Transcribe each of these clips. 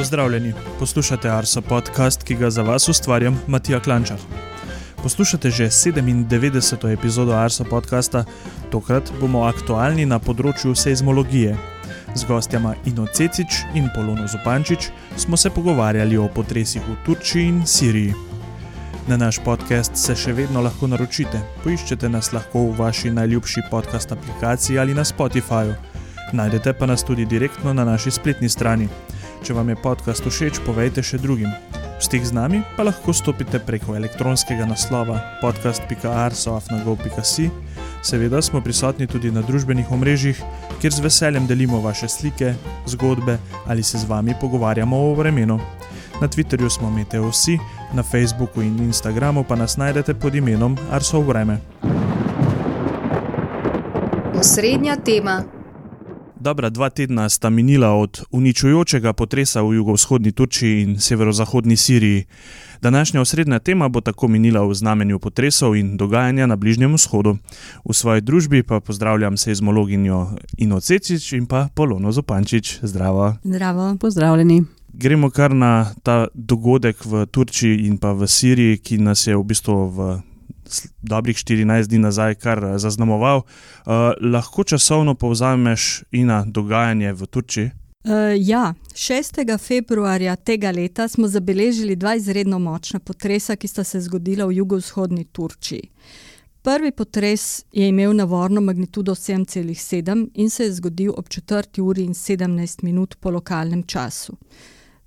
Pozdravljeni, poslušate Arso podcast, ki ga za vas ustvarjam Matija Klančar. Poslušate že 97. epizodo Arso podcasta, tokrat bomo aktualni na področju seizmologije. Z gostjama Ino Cecič in Polono Zupančič smo se pogovarjali o potresih v Turčiji in Siriji. Na naš podcast se še vedno lahko naročite. Poiščete nas lahko v vaši najljubši podcast aplikaciji ali na Spotifyju. Najdete pa nas tudi direktno na naši spletni strani. Če vam je podcast všeč, povejte še drugim. V stik z nami pa lahko stopite preko elektronskega naslova podcast.arsoafnago.si. Seveda smo prisotni tudi na družbenih omrežjih, kjer z veseljem delimo vaše slike, zgodbe ali se z vami pogovarjamo o vremenu. Na Twitterju smo Meteosi, na Facebooku in Instagramu pa nas najdete pod imenom Arso Vreme. Osrednja tema. Dobra dva tedna sta minila od uničujočega potresa v jugovzhodni Turčiji in severozahodni Siriji. Današnja osrednja tema bo tako minila v znamenju potresov in dogajanja na Bližnjem vzhodu. V svoji družbi pa pozdravljam seizmologinjo Ino Cecič in pa Polono Zopančič. Zdravo. Zdravo, pozdravljeni. Gremo kar na ta dogodek v Turčiji in pa v Siriji, ki nas je v bistvu v dobrih 14 dni nazaj kar zaznamoval. Uh, lahko časovno povzameš in dogajanje v Turčiji? Uh, ja, 6. februarja tega leta smo zabeležili dva izredno močna potresa, ki sta se zgodila v jugovzhodni Turčiji. Prvi potres je imel navorno magnitudo 7,7 in se je zgodil ob 4 uri in 17 minut po lokalnem času.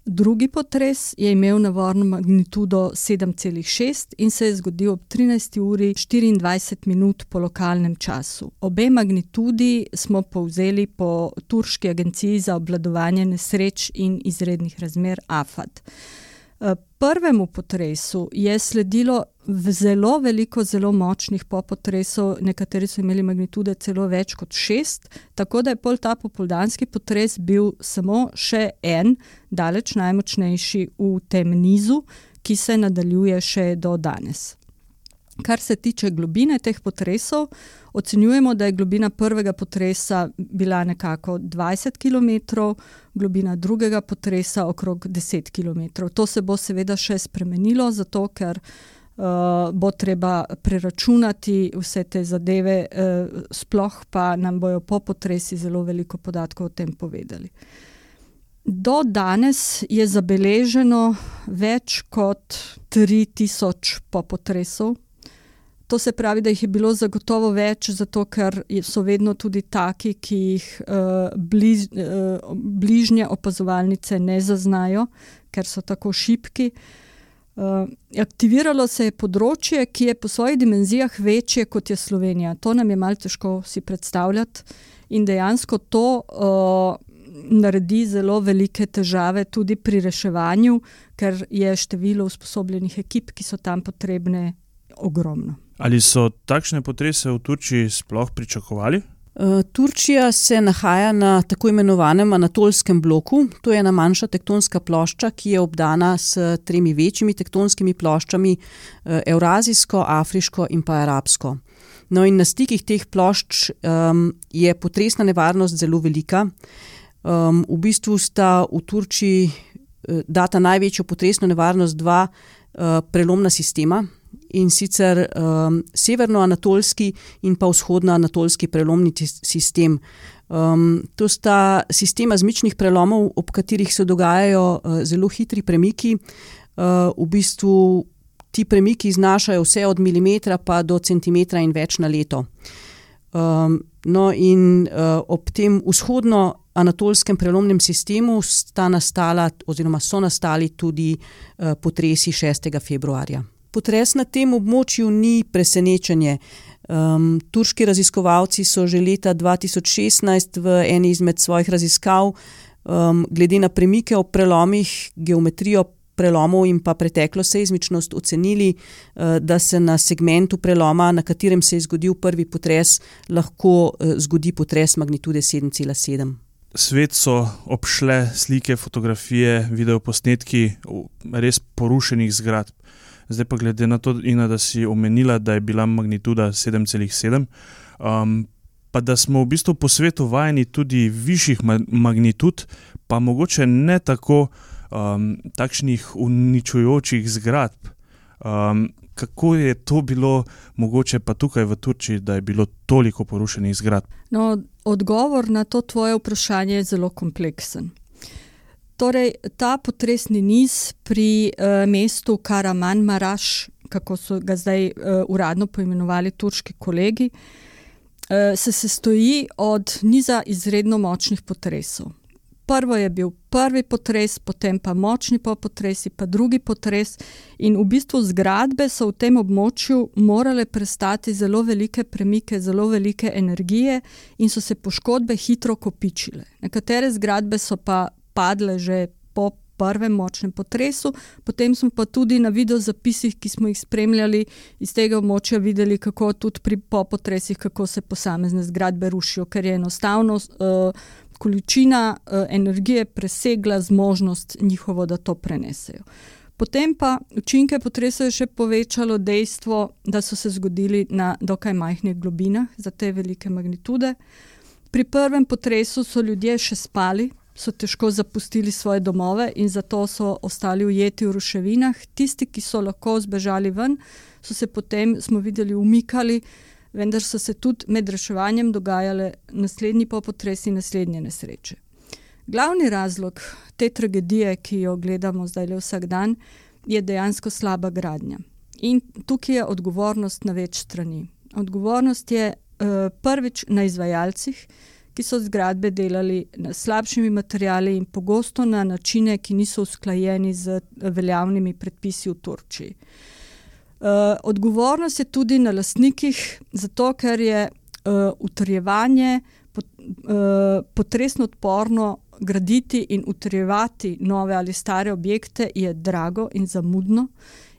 Drugi potres je imel navorno magnitudo 7,6 in se je zgodil ob 13. uri 24 minut po lokalnem času. Obe magnitudi smo povzeli po Turški agenciji za obvladovanje nesreč in izrednih razmer AFAD. Prvemu potresu je sledilo zelo veliko, zelo močnih popotresov, nekateri so imeli magnitude celo več kot šest, tako da je pol ta popoldanski potres bil samo še en, daleč najmočnejši v tem nizu, ki se nadaljuje še do danes. Kar se tiče globine teh potresov, ocenjujemo, da je globina prvega potresa bila nekako 20 km, globina drugega potresa okrog 10 km. To se bo seveda še spremenilo, zato ker uh, bo treba preračunati vse te zadeve, uh, sploh pa nam bojo po potresi zelo veliko podatkov o tem povedali. Do danes je zabeleženo več kot 3000 popotresov, To se pravi, da jih je bilo zagotovo več, zato ker so vedno tudi taki, ki jih uh, bliž, uh, bližnje opazovalnice ne zaznajo, ker so tako šipki. Uh, aktiviralo se je področje, ki je po svojih dimenzijah večje kot je Slovenija. To nam je malo težko si predstavljati, in dejansko to uh, naredi zelo velike težave tudi pri reševanju, ker je število usposobljenih ekip, ki so tam potrebne, ogromno. Ali so takšne potrese v Turčiji sploh pričakovali? E, Turčija se nahaja na tako imenovanem Anatolskem bloku. To je ena manjša tektonska plošča, ki je obdana s tremi večjimi tektonskimi ploščami: Eurazijsko, Afriško in pa Arabsko. No, in na stikih teh plošč um, je potresna nevarnost zelo velika. Um, v bistvu sta v Turčiji uh, data največjo potresno nevarnost dva uh, prelomna sistema in sicer um, severno-anatolski in pa vzhodno-anatolski prelomni sistem. Um, to sta sistema zmičnih prelomov, ob katerih se dogajajo uh, zelo hitri premiki. Uh, v bistvu ti premiki znašajo vse od milimetra pa do centimetra in več na leto. Um, no, in uh, ob tem vzhodno-anatolskem prelomnem sistemu sta nastala, oziroma so nastali tudi uh, potresi 6. februarja potres na tem območju ni presenečenje. Um, turški raziskovalci so že leta 2016 v eni izmed svojih raziskav, um, glede na premike o prelomih, geometrijo prelomov in pa preteklo seizmičnost, ocenili, uh, da se na segmentu preloma, na katerem se je zgodil prvi potres, lahko uh, zgodi potres magnitude 7,7. Svet so obšle slike, fotografije, videoposnetki res porušenih zgradb. Zdaj pa glede na to, Ina, da si omenila, da je bila magnituda 7,7, um, pa da smo v bistvu po svetu vajeni tudi višjih ma magnitud, pa mogoče ne tako um, takšnih uničujočih zgradb. Um, kako je to bilo mogoče pa tukaj v Turčiji, da je bilo toliko porušenih zgradb? No, odgovor na to tvoje vprašanje je zelo kompleksen. Torej, ta potresni niz pri uh, mestu Karaman Maraš, kako so ga zdaj uh, uradno poimenovali turški kolegi, uh, se sestoji od niza izredno močnih potresov. Prvo je bil prvi potres, potem pa močni potresi, pa drugi potres. In v bistvu zgradbe so v tem območju morale prestati zelo velike premike, zelo velike energije, in so se poškodbe hitro kopičile. Nekatere zgradbe so pa padle že po prvem močnem potresu, potem smo pa tudi na videozapisih, ki smo jih spremljali iz tega območja, videli, kako tudi pri popotresih, kako se posamezne zgradbe rušijo, ker je enostavno. Uh, količina uh, energije presegla zmožnost njihovo, da to prenesejo. Potem pa učinke potresa je še povečalo dejstvo, da so se zgodili na dokaj majhnih globinah za te velike magnitude. Pri prvem potresu so ljudje še spali, so težko zapustili svoje domove in zato so ostali ujeti v ruševinah. Tisti, ki so lahko zbežali ven, so se potem, smo videli, umikali vendar so se tudi med reševanjem dogajale naslednji popotresi in naslednje nesreče. Glavni razlog te tragedije, ki jo gledamo zdaj le vsak dan, je dejansko slaba gradnja. In tukaj je odgovornost na več strani. Odgovornost je uh, prvič na izvajalcih, ki so zgradbe delali s slabšimi materijali in pogosto na načine, ki niso usklajeni z veljavnimi predpisi v Turčiji. Uh, Uh, odgovornost je tudi na lastnikih, zato ker je uh, utrjevanje pot, uh, potresno odporno graditi in utrjevati nove ali stare objekte je drago in zamudno,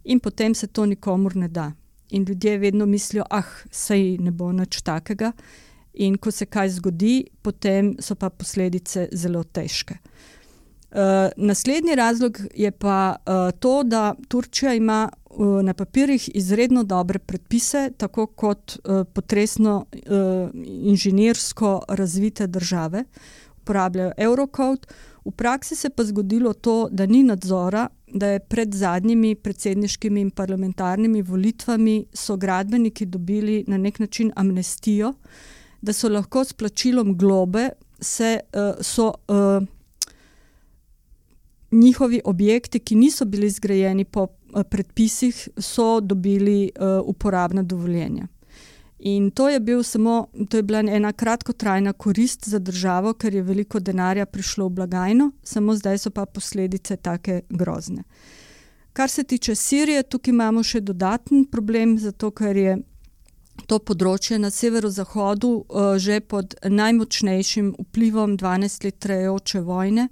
in potem se to nikomur ne da. In ljudje vedno mislijo, ah, sej ne bo nič takega. In ko se kaj zgodi, potem so pa posledice zelo težke. Uh, naslednji razlog je pa uh, to, da Turčija ima na papirjih izredno dobre predpise, tako kot uh, potresno uh, inženirsko razvite države, uporabljajo Eurocode. V praksi se je pa zgodilo to, da ni nadzora, da je pred zadnjimi predsedniškimi in parlamentarnimi volitvami so gradbeniki dobili na nek način amnestijo, da so lahko s plačilom globe se, uh, so, uh, njihovi objekti, ki niso bili zgrajeni po Eh, predpisih so dobili uh, uporabna dovoljenja. In to je, bil samo, to je bila ena kratkotrajna korist za državo, ker je veliko denarja prišlo v blagajno, samo zdaj so pa posledice tako grozne. Kar se tiče Sirije, tukaj imamo še dodaten problem, zato ker je to področje na severozahodu uh, že pod najmočnejšim vplivom 12 let trajajoče vojne.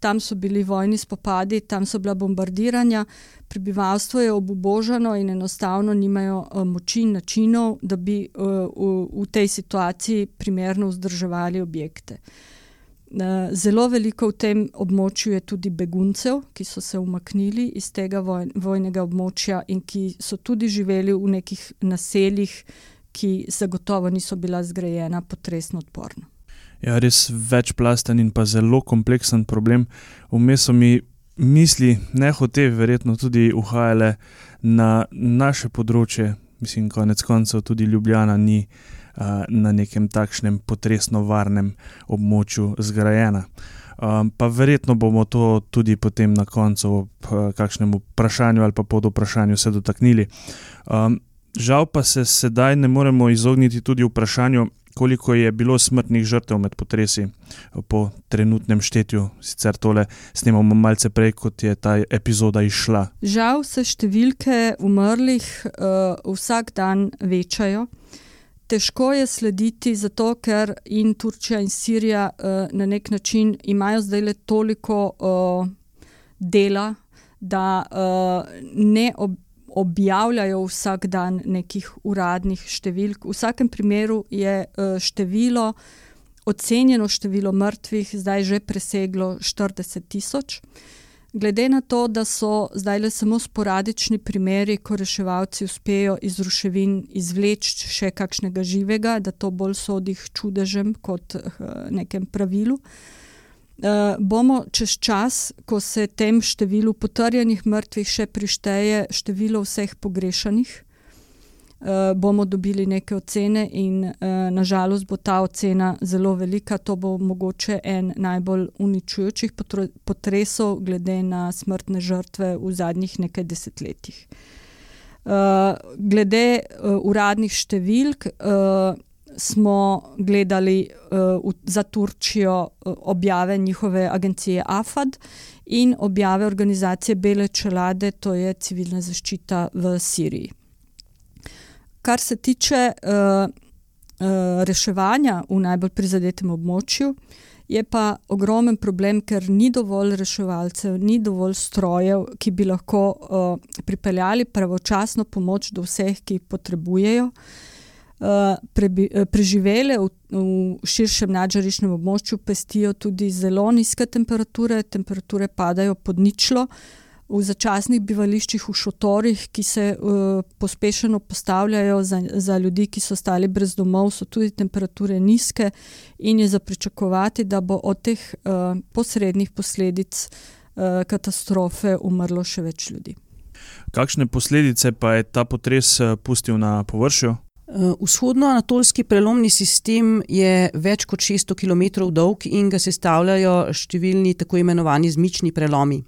Tam so bili vojni spopadi, tam so bila bombardiranja, prebivalstvo je obubožano in enostavno nimajo uh, moči in načinov, da bi v, v tej situaciji primerno vzdrževali objekte. Uh, zelo veliko v tem območju je tudi beguncev, ki so se umaknili iz tega voj, vojnega območja in ki so tudi živeli v nekih naseljih, ki zagotovo niso bila zgrajena potresno odporno ja, res večplasten in pa zelo kompleksen problem. Vmes so mi misli, ne hote, verjetno tudi uhajale na naše področje, mislim, konec koncev tudi Ljubljana ni uh, na nekem takšnem potresno varnem območju zgrajena. Um, pa verjetno bomo to tudi potem na koncu, ob uh, kakšnem vprašanju ali pa pod vprašanjem, se dotaknili. Um, žal pa se sedaj ne moremo izogniti tudi vprašanju, koliko je bilo smrtnih žrtev med potresi po trenutnem štetju. Sicer tole snemamo malce prej, kot je ta epizoda išla. Žal se številke umrlih uh, vsak dan večajo. Težko je slediti, zato ker in Turčija in Sirija uh, na nek način imajo zdaj le toliko uh, dela, da uh, ne ob, objavljajo vsak dan nekih uradnih številk. V vsakem primeru je eh, število, ocenjeno število mrtvih zdaj že preseglo 40 tisoč. Glede na to, da so zdaj le samo sporadični primeri, ko reševalci uspejo iz ruševin izvleči še kakšnega živega, da to bolj sodi k čudežem kot nekem pravilu. uh, bomo čez čas, ko se tem številu potrjenih mrtvih še prišteje število vseh pogrešanih, uh, bomo dobili neke ocene, in uh, nažalost bo ta ocena zelo velika. To bo mogoče en najbolj uničujočih potresov, glede na smrtne žrtve v zadnjih nekaj desetletjih. Uh, glede uh, uradnih številk, uh, smo gledali uh, za Turčijo uh, objave njihove agencije AFAD in objave organizacije Bele čelade, to je civilna zaščita v Siriji. Kar se tiče uh, uh, reševanja v najbolj prizadetem območju, je pa ogromen problem, ker ni dovolj reševalcev, ni dovolj strojev, ki bi lahko uh, pripeljali pravočasno pomoč do vseh, ki jih potrebujejo. Uh, Eh, prebi, eh, preživele v, v širšem nadžarišnem območju, pestijo tudi zelo nizke temperature, temperature padajo pod ničlo. V začasnih bivališčih, v šotorih, ki se uh, pospešeno postavljajo za, za ljudi, ki so ostali brez domov, so tudi temperature nizke, in je za pričakovati, da bo od teh uh, posrednih posledic uh, katastrofe umrlo še več ljudi. Kakšne posledice pa je ta potres pustil na površju? Eh, vzhodno-anatolski prelomni sistem je več kot 600 km dolg in ga sestavljajo številni tako imenovani zmični prelomi.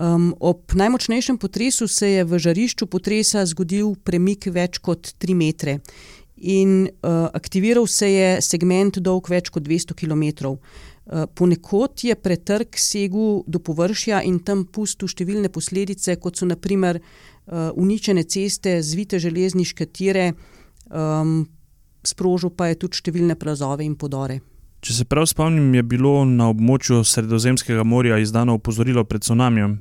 Um, ob najmočnejšem potresu se je v žarišču potresa zgodil premik več kot 3 metre in uh, aktiviral se je segment dolg več kot 200 km. Uh, ponekod je pretrg segel do površja in tam pustil številne posledice, kot so naprimer uh, uničene ceste, zvite železniške tire, uh, um, sprožil pa je tudi številne plazove in podore. Če se prav spomnim, je bilo na območju Sredozemskega morja izdano opozorilo pred tsunamijem.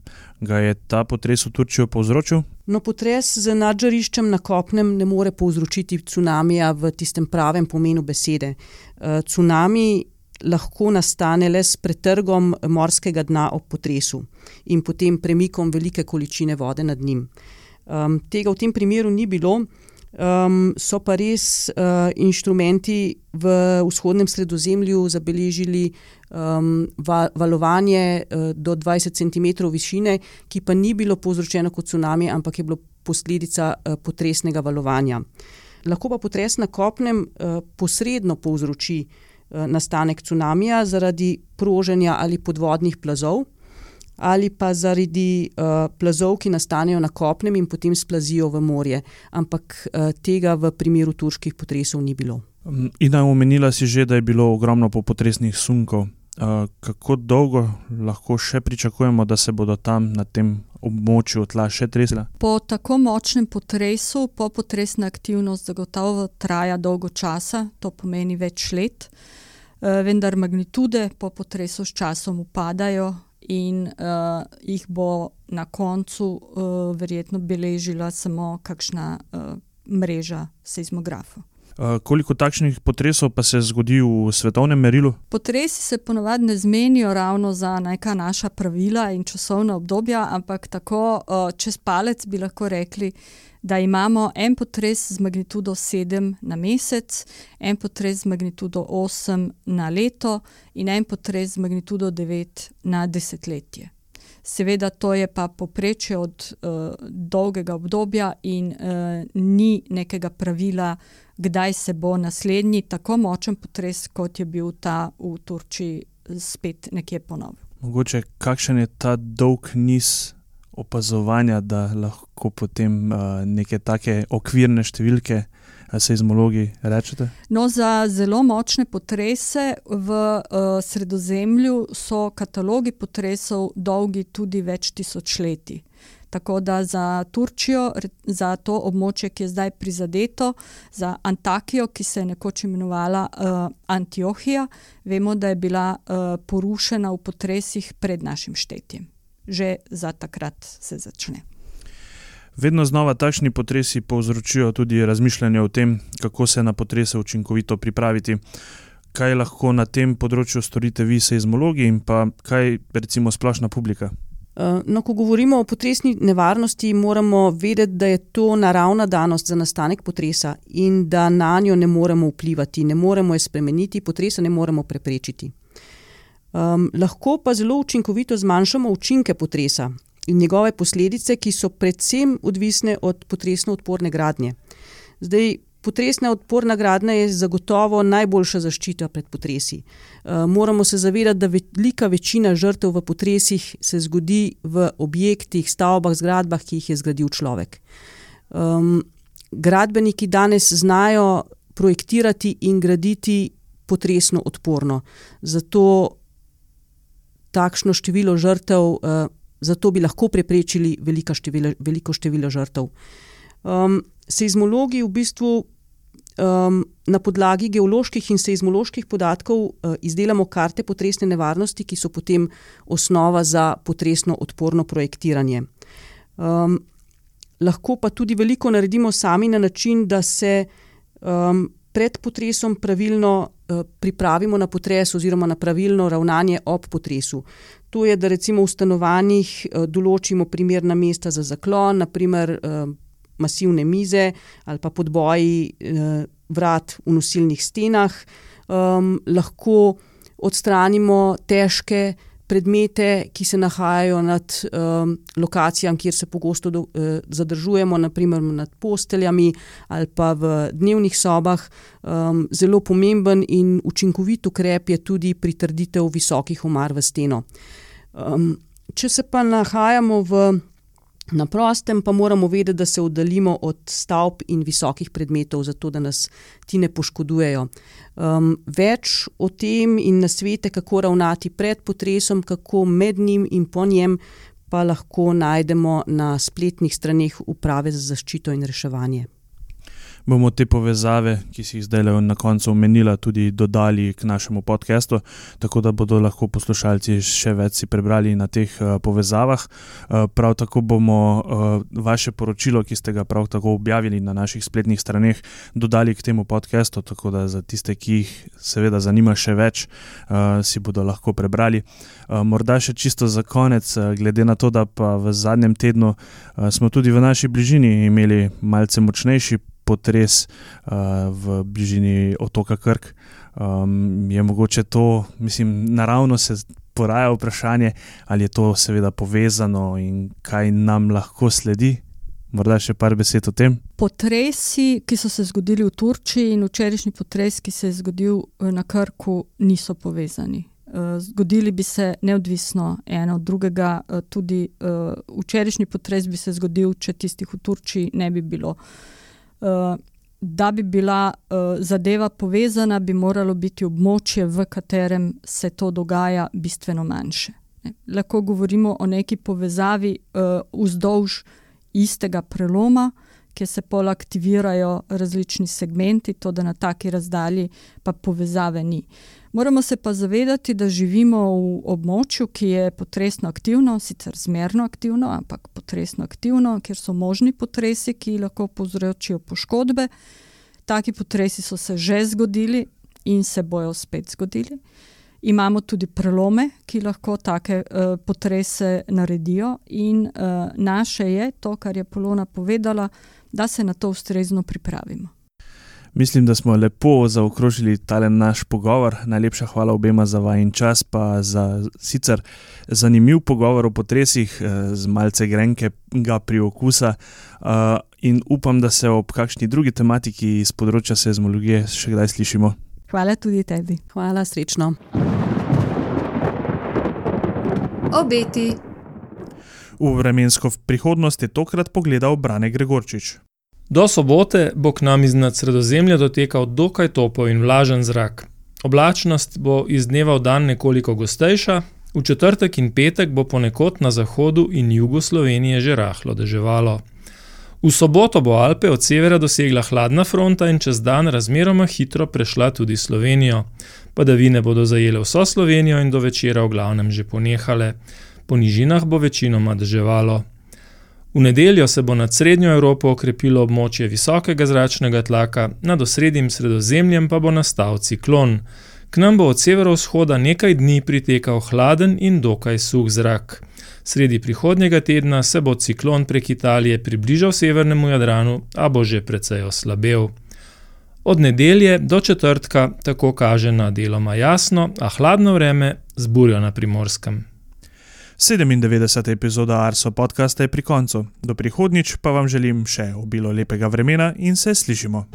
Ga je ta potres v Turčijo povzročil? No, potres z nadžariščem na kopnem ne more povzročiti tsunamija v tistem pravem pomenu besede. Uh, tsunami lahko nastane le s pretrgom morskega dna ob potresu in potem premikom velike količine vode nad njim. Um, tega v tem primeru ni bilo. Um, so pa res uh, inštrumenti v vzhodnem sredozemlju zabeležili um, va valovanje uh, do 20 cm višine, ki pa ni bilo povzročeno kot tsunami, ampak je bilo posledica uh, potresnega valovanja. Lahko pa potres na kopnem uh, posredno povzroči uh, nastanek tsunamija zaradi proženja ali podvodnih plazov ali pa zaradi uh, plazov, ki nastanejo na kopnem in potem splazijo v morje. Ampak uh, tega v primeru turških potresov ni bilo. Mm, in omenila si že, da je bilo ogromno popotresnih sunkov. Uh, kako dolgo lahko še pričakujemo, da se bodo tam na tem območju tla še tresla? Po tako močnem potresu, popotresna aktivnost zagotovo traja dolgo časa, to pomeni več let, uh, vendar magnitude po potresu s časom upadajo, in uh, jih bo na koncu uh, verjetno beležila samo kakšna uh, mreža seizmografov. Koliko takšnih potresov pa se zgodi v svetovnem merilu? Potresi se ponovadi ne zmenijo ravno za neka naša pravila in časovna obdobja, ampak tako čez palec bi lahko rekli, da imamo en potres z magnitudo 7 na mesec, en potres z magnitudo 8 na leto in en potres z magnitudo 9 na desetletje. Seveda, to je pa poprečje od uh, dolgega obdobja in uh, ni nekega pravila, kdaj se bo naslednji tako močen potres, kot je bil ta v Turčiji, spet nekje ponovil. Mogoče kakšen je ta dolg niz opazovanja, da lahko potem uh, neke take okvirne številke. Seizmologi rečete? No, za zelo močne potrese v uh, sredozemlju so katalogi potresov dolgi tudi več tisočletij. Tako da za Turčijo, za to območje, ki je zdaj prizadeto, za Antakijo, ki se je nekoč imenovala uh, Antiohija, vemo, da je bila uh, porušena v potresih pred našim štetjem že za takrat se začne. Vedno znova takšni potresi povzročijo tudi razmišljanje o tem, kako se na potrese učinkovito pripraviti. Kaj lahko na tem področju storite vi, seizmologi, in pa kaj recimo splošna publika? Eh, no, ko govorimo o potresni nevarnosti, moramo vedeti, da je to naravna danost za nastanek potresa in da na njo ne moremo vplivati, ne moremo jo spremeniti, potresa ne moremo preprečiti. Um, lahko pa zelo učinkovito zmanjšamo učinke potresa in njegove posledice, ki so predvsem odvisne od potresno odporne gradnje. Zdaj, potresna odporna gradnja je zagotovo najboljša zaščita pred potresi. Uh, moramo se zavedati, da velika večina žrtev v potresih se zgodi v objektih, stavbah, zgradbah, ki jih je zgradil človek. Um, gradbeniki danes znajo projektirati in graditi potresno odporno. Zato takšno število žrtev, uh, zato bi lahko preprečili število, veliko število žrtev. Um, seizmologi v bistvu um, na podlagi geoloških in seizmoloških podatkov uh, izdelamo karte potresne nevarnosti, ki so potem osnova za potresno odporno projektiranje. Um, lahko pa tudi veliko naredimo sami na način, da se um, pred potresom pravilno uh, pripravimo na potres oziroma na pravilno ravnanje ob potresu. To je, da recimo v stanovanjih uh, določimo primerna mesta za zaklon, naprimer uh, masivne mize ali pa podboji uh, vrat v nosilnih stenah. Um, lahko odstranimo težke predmete, ki se nahajajo nad um, lokacijami, kjer se pogosto do, uh, zadržujemo, naprimer nad posteljami ali pa v dnevnih sobah. Um, zelo pomemben in učinkovit ukrep je tudi pritrditev visokih omar v steno. Um, če se pa nahajamo v Na prostem pa moramo vedeti, da se oddaljimo od stavb in visokih predmetov, zato da nas ti ne poškodujejo. Um, več o tem in na svete, kako ravnati pred potresom, kako med njim in po njem, pa lahko najdemo na spletnih straneh Uprave za zaščito in reševanje bomo te povezave, ki si jih zdaj le na koncu omenila, tudi dodali k našemu podkastu, tako da bodo lahko poslušalci še več si prebrali na teh uh, povezavah. Uh, prav tako bomo uh, vaše poročilo, ki ste ga prav tako objavili na naših spletnih straneh, dodali k temu podkastu, tako da za tiste, ki jih seveda zanima še več, uh, si bodo lahko prebrali. Uh, morda še čisto za konec, uh, glede na to, da pa v zadnjem tednu uh, smo tudi v naši bližini imeli malce močnejši potres uh, v bližini otoka Krk. Um, je mogoče to, mislim, naravno se poraja vprašanje, ali je to seveda povezano in kaj nam lahko sledi. Morda še par besed o tem. Potresi, ki so se zgodili v Turčiji, in včerajšnji potres, ki se je zgodil eh, na Krku, niso povezani. Uh, zgodili bi se neodvisno eno od drugega, tudi včerajšnji potres bi se zgodil, če tistih v Turčiji ne bi bilo. Uh, uh, da bi bila uh, zadeva povezana, bi moralo biti območje, v katerem se to dogaja, bistveno manjše. Ne. Lahko govorimo o neki povezavi uh, vzdolž istega preloma, kjer se pol aktivirajo različni segmenti, to da na taki razdalji pa povezave ni. Moramo se pa zavedati, da živimo v območju, ki je potresno aktivno, sicer zmerno aktivno, ampak potresno aktivno, kjer so možni potresi, ki lahko povzročijo poškodbe. Taki potresi so se že zgodili in se bojo spet zgodili. Imamo tudi prelome, ki lahko take uh, potrese naredijo, in uh, naše je to, kar je Polona povedala, da se na to ustrezno pripravimo. Mislim, da smo lepo zaokrožili ta naš pogovor. Najlepša hvala obema za vajen čas, pa za sicer zanimiv pogovor o potresih, eh, z malce grenkega priokusa. Uh, in upam, da se ob kakšni drugi tematiki iz področja seizmologije še kdaj slišimo. Hvala tudi tebi. Hvala, srečno. Obeti. V vremensko prihodnost je tokrat pogledal Brane Gregorčič. Do sobote bo k nam iz nadsredozemlja dotekal dokaj topel in vlažen zrak. Oblačnost bo iz dneva v dan nekoliko gostejša, v četrtek in petek bo ponekod na zahodu in jugu Slovenije že rahlo deževalo. V soboto bo Alpe od severa dosegla hladna fronta in čez dan razmeroma hitro prešla tudi Slovenijo. Padavine bodo zajele vso Slovenijo in do večera v glavnem že ponehale. Po nižinah bo večinoma deževalo. V nedeljo se bo nad srednjo Evropo okrepilo območje visokega zračnega tlaka, nad osrednjim sredozemljem pa bo nastal ciklon. K nam bo od severovzhoda nekaj dni pritekal hladen in dokaj suh zrak. Sredi prihodnjega tedna se bo ciklon prek Italije približal severnemu Jadranu, a bo že precej oslabel. Od nedelje do četrtka tako kaže na deloma jasno, a hladno vreme z burjo na primorskem. 97. epizoda Arso podcasta je pri koncu. Do prihodnjič pa vam želim še obilo lepega vremena in se slišimo.